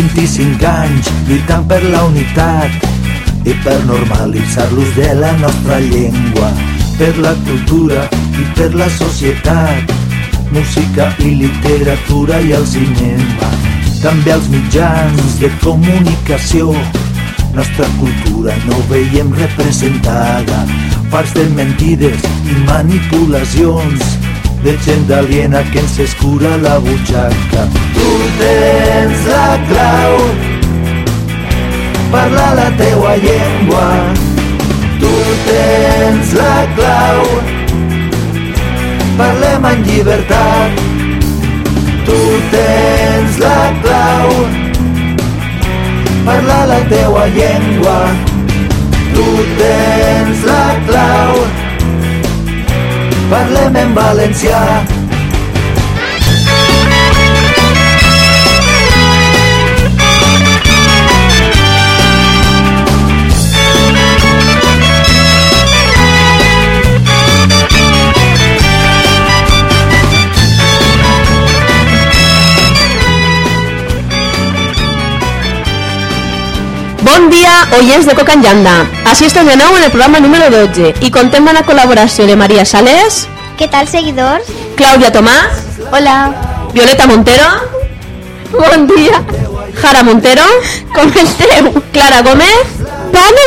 25 anys lluitant per la unitat i per normalitzar l'ús de la nostra llengua, per la cultura i per la societat, música i literatura i el cinema, també els mitjans de comunicació, nostra cultura no veiem representada, fars de mentides i manipulacions, de gent aliena que ens escura la butxaca. Tu tens la clau, parla la teua llengua. Tu tens la clau, parlem en llibertat. Tu tens la clau, parla la teua llengua. Tu tens la clau, parlem en valencià. Bon dia, oients de Coca en. Així estem de nou en el programa número 12 i contem amb la col·laboració de Maria Sales, ¿Qué tal, seguidors? Clàudia Tomàs, Hola. Violeta Montero, bon dia, Jara Montero, com esteu? Clara Gómez, Bona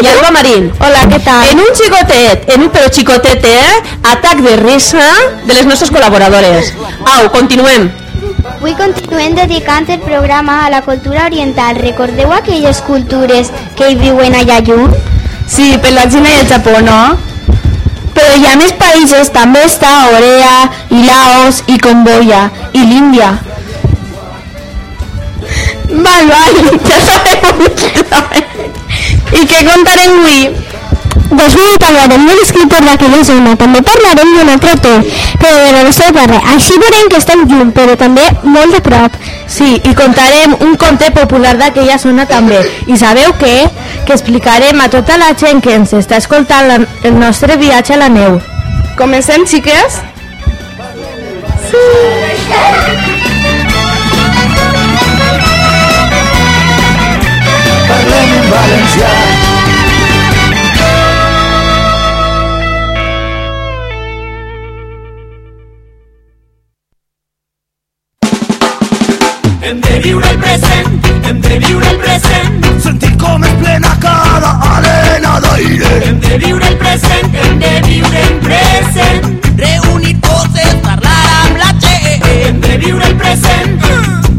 i Alba Marín. Hola, ¿qué tal? En un xicotet, en un però xicotete, eh? atac de risa de les nostres col·laboradores. Au, continuem. Avui continuem dedicant el programa a la cultura oriental. Recordeu aquelles cultures que hi viuen allà lluny? Sí, per la Xina i el Japó, no? Però hi ha més països, també està Corea, i Laos, i Camboya, i l'Índia. Val, val, ja sabeu. I què contarem avui? Doncs avui parlarem de l'escriptor d'aquella zona, també parlarem d'un altre autor, però de la nostra terra. Així veurem que estem lluny, però també molt de prop. Sí, i contarem un conte popular d'aquella zona també. I sabeu què? Que explicarem a tota la gent que ens està escoltant la, el nostre viatge a la neu. Comencem, xiques? Parlem en valencià. De viure el present, hem de viure el present, Sentir com es plena cada arena d'aire. hem de viure el present, hem de viure el present. Reunir coses, parlar amb la gent. Hem de viure el present,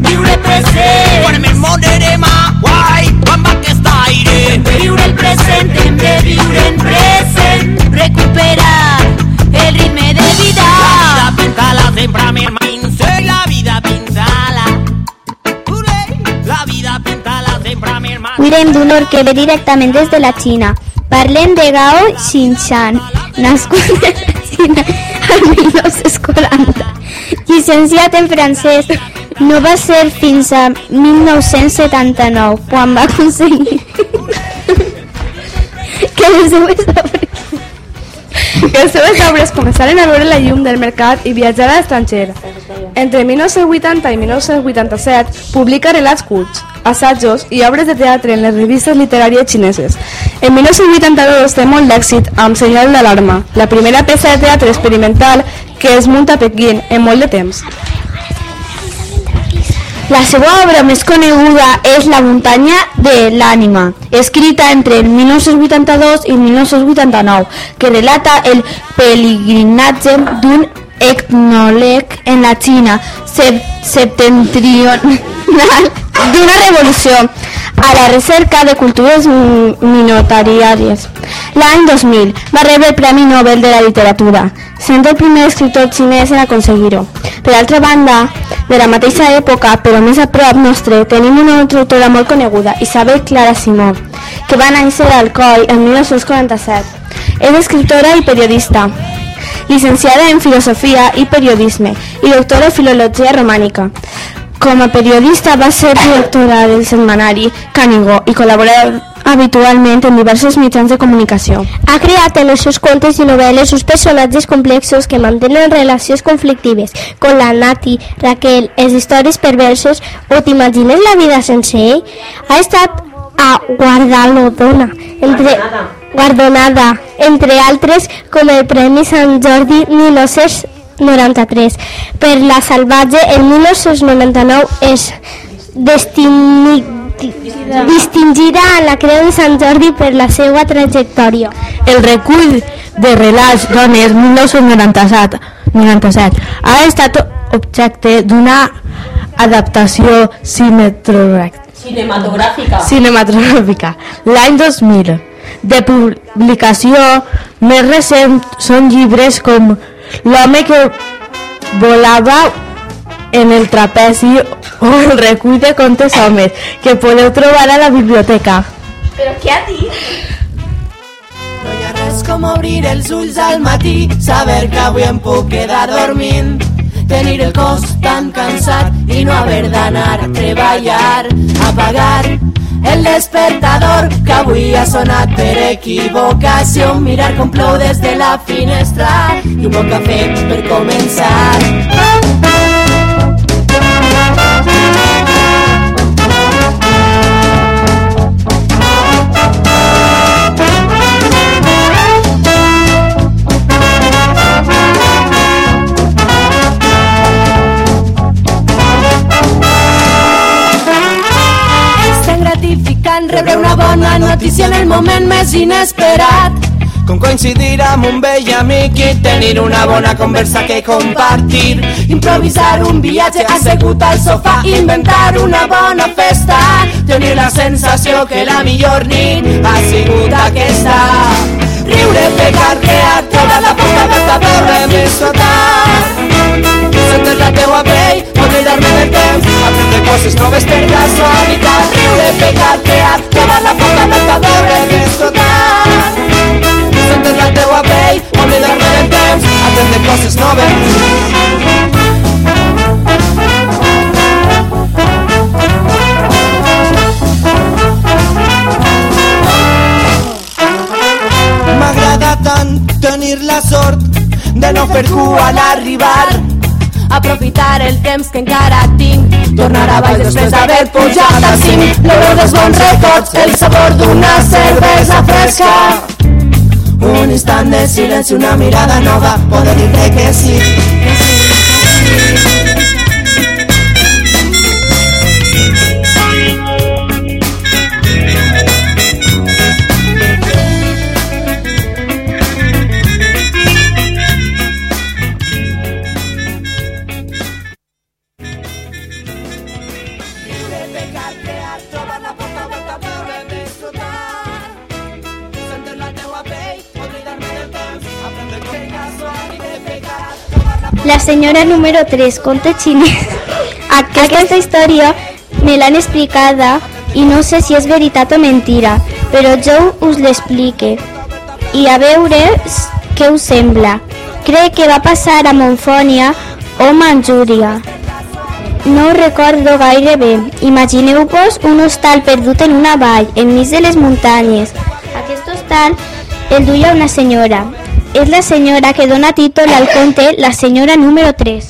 viure el present. Quan el món de demà, guai, quan va aquest aire. Hem de viure el present, hem de viure el present. Recuperar el ritme de vida. La vida pintala sempre més Mirem d'un or que ve directament des de la Xina. Parlem de Gao Xinshan, nascut a la Xina el 1940. Llicenciat en francès, no va ser fins a 1979, quan va aconseguir que les seues obres Que les seves obres començaren a veure la llum del mercat i viatjar a l'estranger. Entre 1980 i 1987 publica relats curts, assajos i obres de teatre en les revistes literàries xineses. En 1982 té molt d'èxit amb Senyal d'alarma, la primera peça de teatre experimental que es munta a Pequín en molt de temps. La seva obra més coneguda és La muntanya de l'ànima, escrita entre el 1982 i el 1989, que relata el pelegrinatge d'un etnòleg en la sep septentrional d'una revolució a la recerca de cultures mi- minoritàries. L'any 2000 va rebre el Premi Nobel de la Literatura, sent el primer escriptor xinès en aconseguir-ho. Per banda, de la mateixa època, però més a prop nostre, tenim una autora molt coneguda, Isabel Clara Simó, que va néixer a Alcoi en 1947. És escriptora i periodista, licenciada en Filosofia i Periodisme i doctora en Filologia Romànica. Com a periodista va ser directora del setmanari Canigó i col·laborar habitualment en diversos mitjans de comunicació. Ha creat en els seus contes i novel·les uns personatges complexos que mantenen relacions conflictives, com la Nati, Raquel, les històries perverses, o t'imagines la vida sense ell? Ha estat a Guardalodona, entre, guardonada, entre altres com el Premi Sant Jordi 1993. Per la salvatge, el 1999 és destini, distingida a la Creu de Sant Jordi per la seva trajectòria. El recull de relats dones 1997 97, ha estat objecte d'una adaptació Cinematogràfica. cinematogràfica l'any 2000. De publicació més recent són llibres com L'home que volava en el trapezi o el recull de contes homes que podeu trobar a la biblioteca. No hi ha res com obrir els ulls al matí, saber que avui em puc quedar dormint, tenir el cos tan cansat i no haver d'anar a treballar, apagar el despertador que avui ha sonat per equivocació, mirar com plou des de la finestra i un bon cafè per començar. És gratificant rebre una bona notícia en el moment més inesperat. Com coincidir amb un vell amic i tenir una bona conversa que compartir. Improvisar un viatge assegut al sofà, inventar una bona festa, tenir la sensació que la millor nit ha sigut aquesta. Riure, pecar, crear, trobar la porta del remessotar. Sentir la teua pell, oblidar-me del temps, aprendre coses noves per casualitat. Riure, pecar, crear, trobar la porta del remessotar. Sentir la teua pell, oblidar-me del temps, aprendre coses noves. Tant tenir la sort de no fer cua a l'arribar. Aprofitar el temps que encara tinc. Tornar a baix després d'haver pujat al cim l'olor dels bons records el sabor d'una cervesa fresca. Un instant de silenci una mirada nova. Poder dir que sí, que sí, que sí. La senyora número 3, conte xinès. Aquesta història me l'han explicada i no sé si és veritat o mentira, però jo us l'explique. I a veure què us sembla. Crec que va passar a Monfònia o Manjúria. No ho recordo gaire bé. Imagineu-vos un hostal perdut en una vall, enmig de les muntanyes. Aquest hostal el duia una senyora. És la senyora que dona títol al conte La senyora número 3.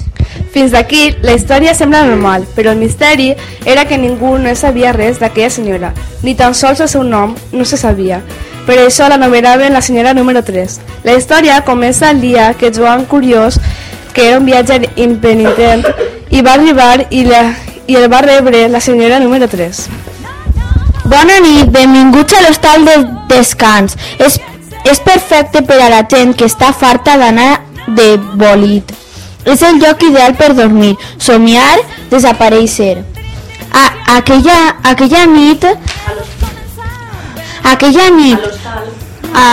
Fins d'aquí, la història sembla normal, però el misteri era que ningú no sabia res d'aquella senyora, ni tan sols el seu nom no se sabia. Per això l'anomenaven la senyora número 3. La història comença el dia que Joan Curiós, que era un viatger impenitent, i va arribar i, la, i el va rebre la senyora número 3. Bona nit, benvinguts a l'hostal de descans. És, és perfecte per a la gent que està farta d'anar de bolit. És el lloc ideal per dormir, somiar, desaparèixer. A, aquella, aquella nit... Aquella nit... A,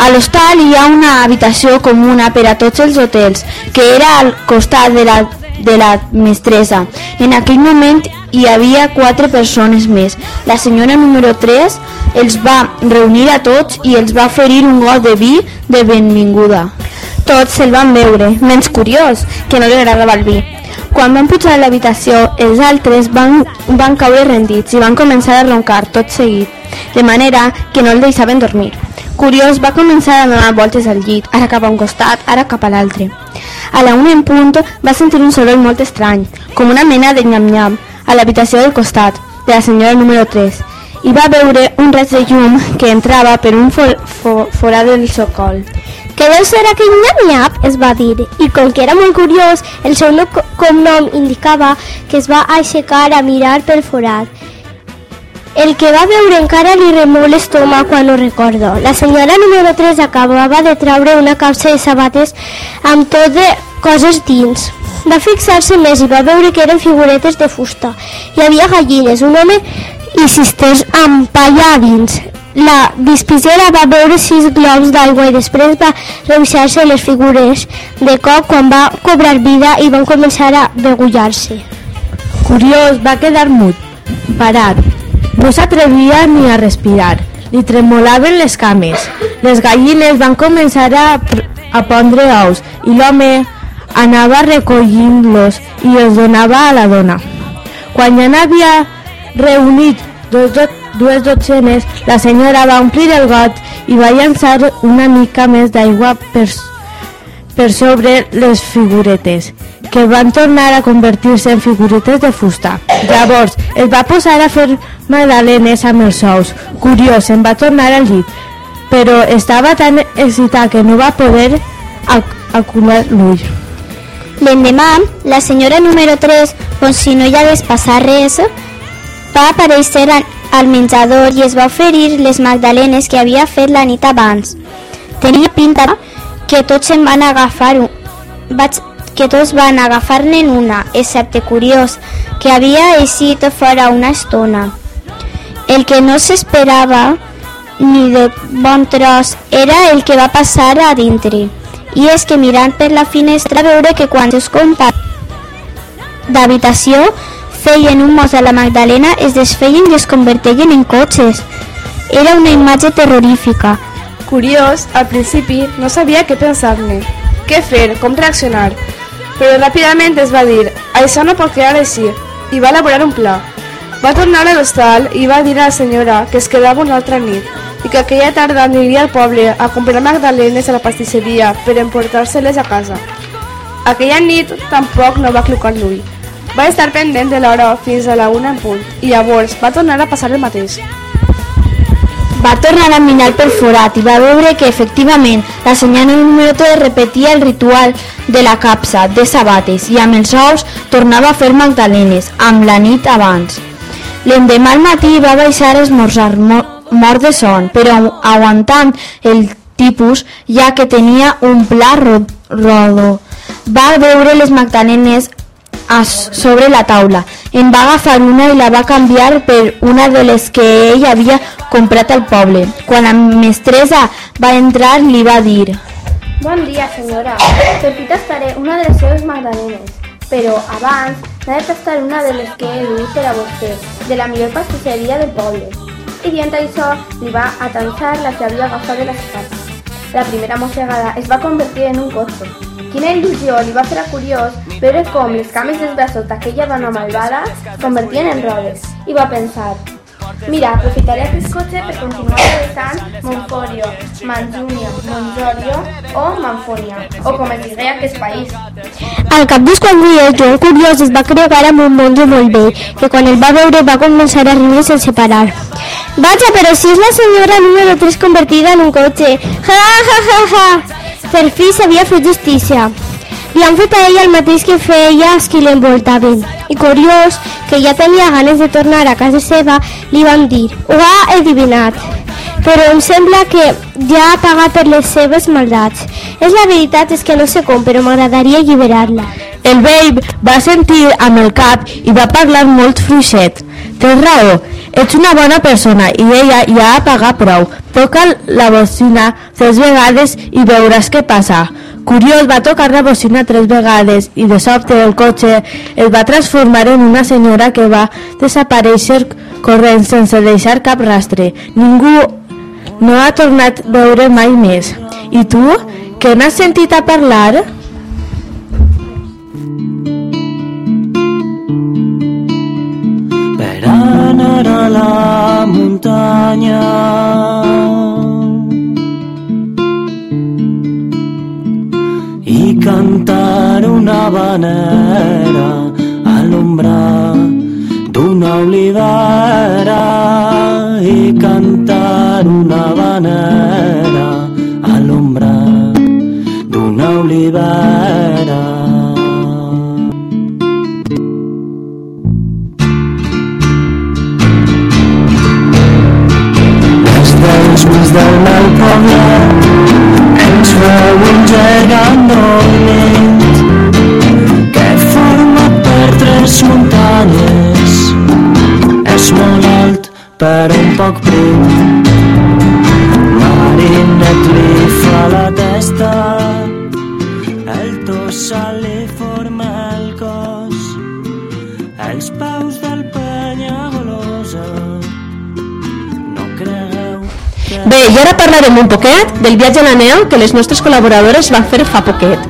a l'hostal hi ha una habitació comuna per a tots els hotels, que era al costat de la, de la mestressa. En aquell moment hi havia quatre persones més. La senyora número 3 els va reunir a tots i els va oferir un got de vi de benvinguda. Tots se'l van veure, menys curiós, que no li agradava el vi. Quan van pujar a l'habitació, els altres van, van caure rendits i van començar a roncar tot seguit, de manera que no el deixaven dormir. Curiós va començar a donar voltes al llit, ara cap a un costat, ara cap a l'altre. A la una en punt va sentir un soroll molt estrany, com una mena de nyam-nyam, a l'habitació del costat, de la senyora número 3, i va veure un raig de llum que entrava per un for, for, forat del seu col. Què deu ser aquell nyap-nyap? es va dir, i com que era molt curiós, el seu no- cognom indicava que es va aixecar a mirar pel forat. El que va veure encara li remou l'estómac quan ho recordo. La senyora número 3 acabava de traure una capsa de sabates amb tot de coses dins. Va fixar-se més i va veure que eren figuretes de fusta. Hi havia gallines, un home i cisters amb palla dins. La dispissera va veure sis globs d'aigua i després va revisar-se les figures de cop quan va cobrar vida i van començar a degullar-se. Curiós, va quedar mut, parat. No s'atrevia ni a respirar. Li tremolaven les cames. Les gallines van començar a, a pondre ous i l'home anava recollint-los i els donava a la dona. Quan ja n'havia reunit dos, do, dues dotzenes, la senyora va omplir el got i va llançar una mica més d'aigua per, per sobre les figuretes, que van tornar a convertir-se en figuretes de fusta. Llavors, es va posar a fer magdalenes amb els ous. Curiós, se'n va tornar al llit, però estava tan excitat que no va poder ac acular l'ull. L'endemà, la senyora número 3, com si no hi hagués passat res, va aparèixer al- menjador i es va oferir les magdalenes que havia fet la nit abans. Tenia pinta que tots se'n van agafar un... Vaig... que tots van agafar-ne una, excepte curiós, que havia eixit fora una estona. El que no s'esperava ni de bon tros era el que va passar a dintre. I és que mirant per la finestra veure que quan els companys d'habitació feien un mos a la Magdalena es desfeien i es convertien en cotxes. Era una imatge terrorífica. Curiós, al principi no sabia què pensar-ne, què fer, com reaccionar, però ràpidament es va dir, això no pot quedar així, i va elaborar un pla. Va tornar a l'hostal i va dir a la senyora que es quedava una altra nit i que aquella tarda aniria al poble a comprar magdalenes a la pastisseria per emportar-se-les a casa. Aquella nit tampoc no va clucar l'ull. Va estar pendent de l'hora fins a la una en punt i llavors va tornar a passar el mateix. Va tornar a mirar pel forat i va veure que efectivament la senyora 3 repetia el ritual de la capsa de sabates i amb els ous tornava a fer magdalenes amb la nit abans. L'endemà al matí va baixar a esmorzar mo mort de son, però aguantant el tipus ja que tenia un pla ro rodó. Va veure les magdalenes a sobre la taula. En va agafar una i la va canviar per una de les que ell havia comprat al poble. Quan la mestressa va entrar li va dir Bon dia, senyora. Fi tastaré una de les seves magdalenes, però abans n'he de tastar una de les que he dut per a vostè, de la millor pastisseria del poble. I dient això, li va atançar la que havia agafat de la escapa. La primera mossegada es va convertir en un cotxe. Quina il·lusió li va fer a curiós veure com les cames dels braços d'aquella dona malvada es convertien en rodes. I va pensar, Mira, aprofitaré aquest cotxe per continuar travessant Monforio, Manjúnia, Monjorio o Manfonia, o com es digui aquest país. Al cap d'uns quants dies, Joan Curiós es va crear amb un monjo molt que quan el va veure va començar a riure sense parar. Vaja, però si és la senyora número 3 convertida en un cotxe. Ja, ja, ja, ja. Per fi s'havia fet justícia. Li han fet a ella el mateix que feia als qui l'envoltaven. I curiós, que ja tenia ganes de tornar a casa seva, li van dir, ho ha adivinat. Però em sembla que ja ha pagat per les seves maldats. És la veritat és que no sé com, però m'agradaria alliberar-la. El Babe va sentir amb el cap i va parlar molt fluixet. Tens raó, ets una bona persona i ella ja ha pagat prou. Toca la bocina tres vegades i veuràs què passa. Curiós va tocar la bocina tres vegades i de sobte el cotxe es va transformar en una senyora que va desaparèixer corrent sense deixar cap rastre. Ningú no ha tornat a veure mai més. I tu, que n'has sentit a parlar? per anar a la muntanya. Cantar una vanera a l'ombra d'una olivera i cantar una vanera a l'ombra d'una olivera. Però un poc prim Marinet li fa la testa el tossal li forma el cos els peus del penyagolosa no cregueu que Bé, i ara parlarem un poquet del viatge a la neu que les nostres col·laboradores van fer fa poquet.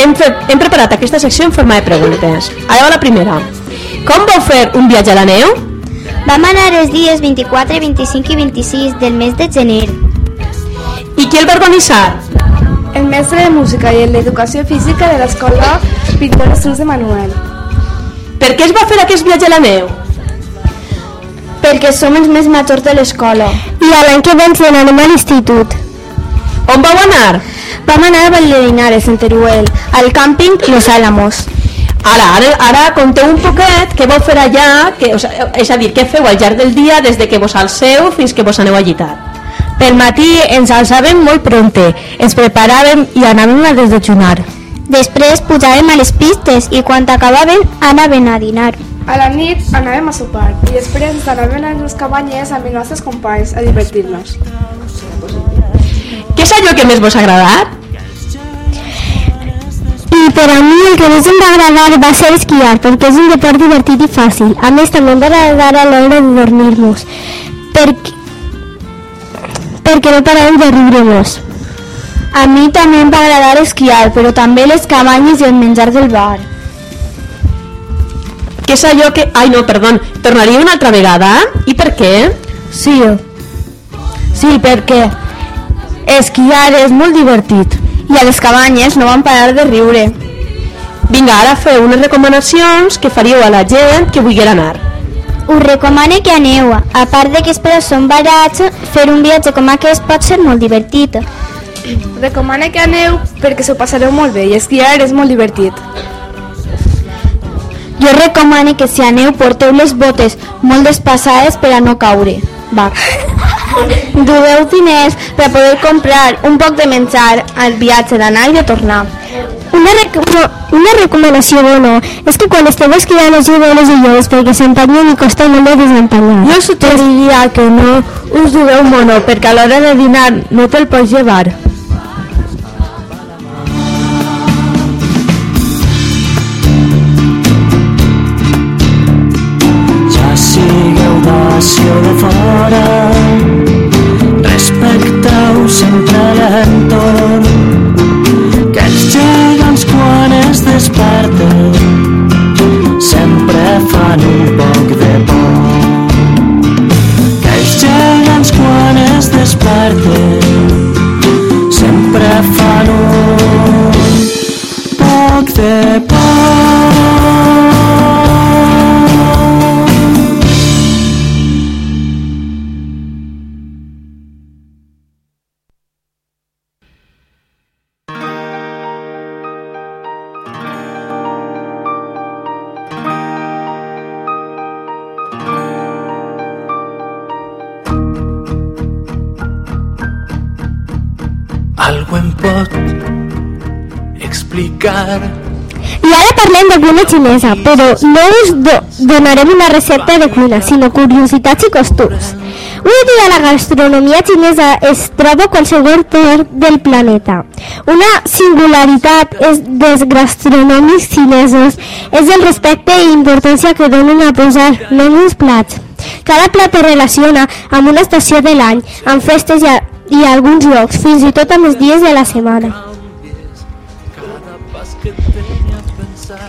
Hem, fet, hem preparat aquesta secció en forma de preguntes. Ara va la primera. Com vau fer un viatge a la neu? Vam anar els dies 24, 25 i 26 del mes de gener. I qui el va organitzar? El mestre de música i l'educació física de l'escola Pintor Estrus de Manuel. Per què es va fer aquest viatge a la neu? Perquè som els més majors de l'escola. I a l'any que ve ens n'anem a l'institut. On vau anar? Vam anar a Valledinares, en Teruel, al càmping Los Álamos. Ara, ara, ara conteu un poquet què vau fer allà, que, o sigui, és a dir, què feu al llarg del dia des de que vos alceu fins que vos aneu a llitar. Pel matí ens alçàvem molt pronte, ens preparàvem i anàvem a desdejunar. Després pujàvem a les pistes i quan acabàvem anaven a dinar. A la nit anàvem a sopar i després ens anàvem a les cabanyes amb els nostres companys a divertir-nos. Què és allò que més vos ha agradat? I per a mi el que més em va agradar va ser esquiar, perquè és un deport divertit i fàcil. A més, també em va agradar a l'hora de dormir-nos, perquè, perquè no paràvem de riure-nos. A mi també em va agradar esquiar, però també les cabanyes i el menjar del bar. Què és allò que... Ai, no, perdó, tornaria una altra vegada? I per què? Sí, sí, perquè esquiar és molt divertit. I a les cabanyes no van parar de riure. Vinga, ara feu unes recomanacions que faríeu a la gent que vulguera anar. Us recomano que aneu. A part de que els preus són barats, fer un viatge com aquest pot ser molt divertit. Recomana que aneu perquè s'ho passareu molt bé i esquiar és molt divertit. Jo recomano que si aneu porteu les botes molt despassades per a no caure. Va. Dueu diners per poder comprar un poc de menjar al viatge d'anar i de tornar. Una, rec una recomanació bona és que quan esteu esquiant ajudeu les illes perquè s'empanyen i costa molt de desempanyar. Jo suggeriria que no us dugueu mono perquè a l'hora de dinar no te'l pots llevar. ja sigueu o de fora sempre l'entorn cuina xinesa, però no us do donarem una recepta de cuina, sinó curiositats i costums. Avui dia la gastronomia xinesa es troba a qualsevol part del planeta. Una singularitat és dels gastronòmics xinesos és el respecte i importància que donen a posar als plats. Cada plat es relaciona amb una estació de l'any, amb festes i, a, i alguns llocs, fins i tot amb els dies de la setmana.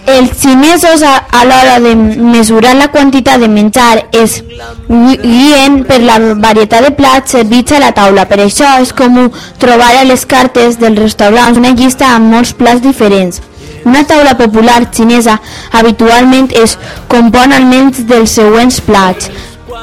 Els xinesos a, l'hora de mesurar la quantitat de menjar es gui- guien per la varietat de plats servits a la taula. Per això és comú trobar a les cartes dels restaurants una llista amb molts plats diferents. Una taula popular xinesa habitualment es compon almenys dels següents plats,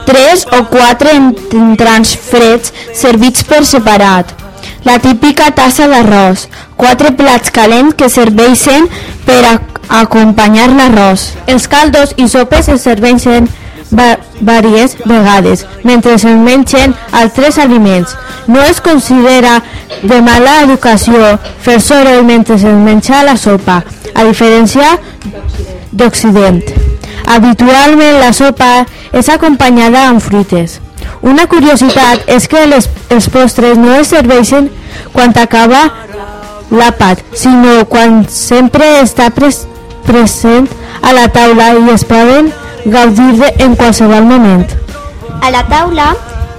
tres o quatre entrants freds servits per separat. La típica tassa d'arròs, quatre plats calents que serveixen per a acompanyar l'arròs. Els caldos i sopes es serveixen va vegades mentre es mengen altres aliments. No es considera de mala educació fer soroll mentre es menja la sopa, a diferència d'Occident. Habitualment la sopa és acompanyada amb fruites. Una curiositat és que les, els postres no es serveixen quan acaba l'àpat, sinó quan sempre està pres, present a la taula i es poden gaudir de, en qualsevol moment. A la taula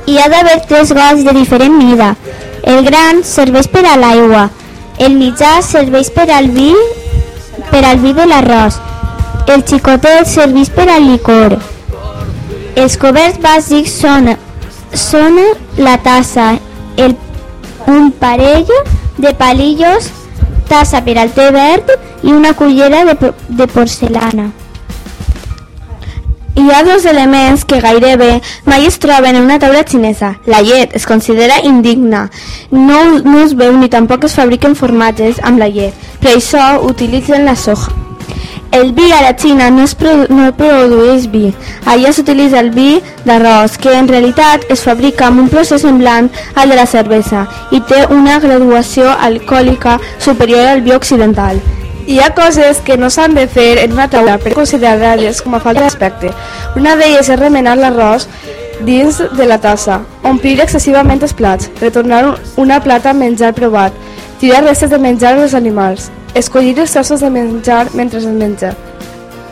hi ha d'haver tres gots de diferent mida. El gran serveix per a l'aigua, el mitjà serveix per al vi, per al vi de l'arròs, el xicotet serveix per al licor. Els coberts bàsics són, són la tassa, el, un parell de palillos, tassa per al té verd i una cullera de, de porcelana. Hi ha dos elements que gairebé mai es troben en una taula xinesa. La llet es considera indigna. No, no es veu ni tampoc es fabriquen formatges amb la llet. Per això utilitzen la soja. El vi a la Xina no es produ no produeix vi. Allà s'utilitza el vi d'arròs, que en realitat es fabrica amb un procés semblant al de la cervesa i té una graduació alcohòlica superior al vi occidental. Hi ha coses que no s'han de fer en una taula per considerar-les com a falta d'aspecte. Una d'elles és remenar l'arròs dins de la tassa, omplir excessivament els plats, retornar un- una plata amb menjar provat, tirar restes de menjar als animals, escollir els trossos de menjar mentre es menja,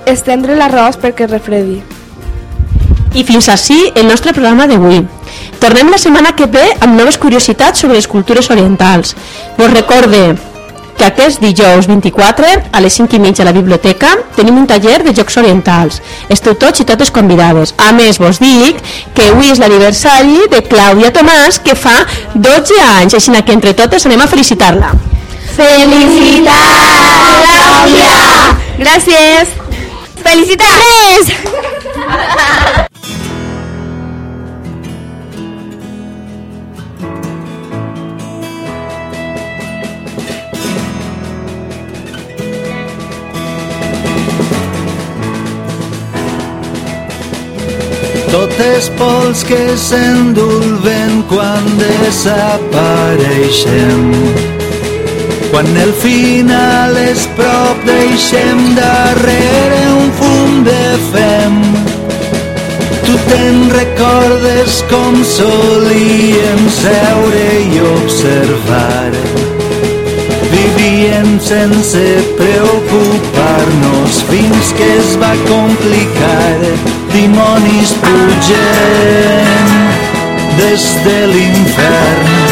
estendre l'arròs perquè es refredi. I fins així el nostre programa d'avui. Tornem la setmana que ve amb noves curiositats sobre les cultures orientals. Vos recorde que aquest dijous 24 a les 5 i mitja a la biblioteca tenim un taller de jocs orientals. Esteu tots i totes convidades. A més, vos dic que avui és l'aniversari de Clàudia Tomàs que fa 12 anys, així que entre totes anem a felicitar-la. Felicitats, Clàudia! Gràcies! Felicitats! Totes pols que s'endulven quan desapareixem. Quan el final és prop deixem darrere un fum de fem. Tu te'n recordes com solíem seure i observar. Vivíem sense preocupar-nos fins que es va complicar. Dimonis pugen des de l'infern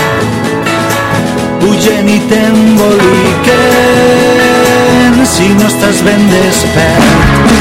pugen i t'emboliquen si no estàs ben despert.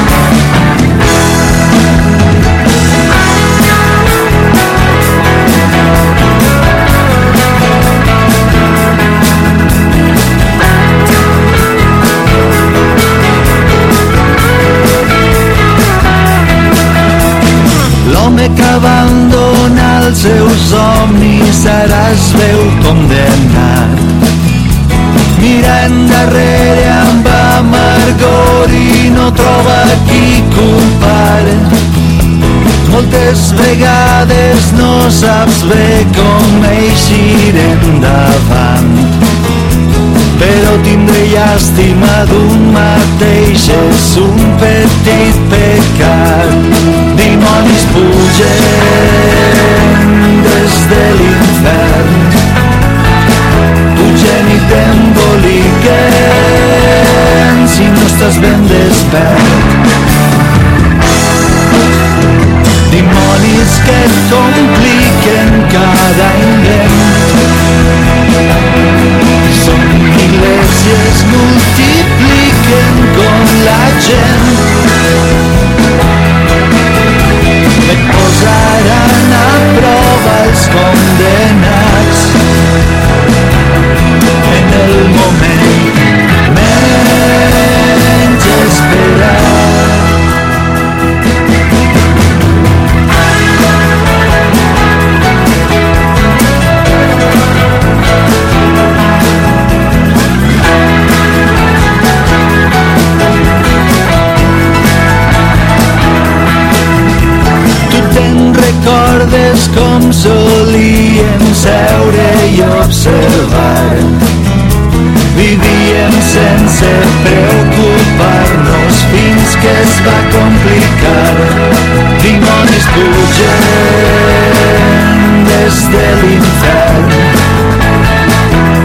Moltes vegades no saps bé com eixir endavant. però tindre llàstima d'un mateix és un petit pecat. Dimonis pugen des de l'infern, pugen i t'emboliquen si no estàs ben despert. Dimonis que et compliquen cada invent Són milers i es multipliquen com la gent. Et posaran a prova els condenats. En el moment recordes com solíem seure i observar. Vivíem sense preocupar-nos fins que es va complicar. Dimonis pugen des de l'infern,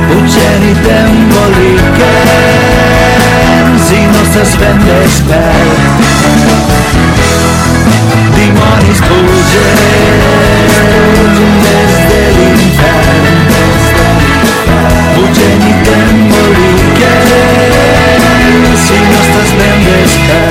pugen i t'emboliquen si no estàs ben despert. dimani zbudzeni Bez delinfem Budzeni tem bolike Si nostas mem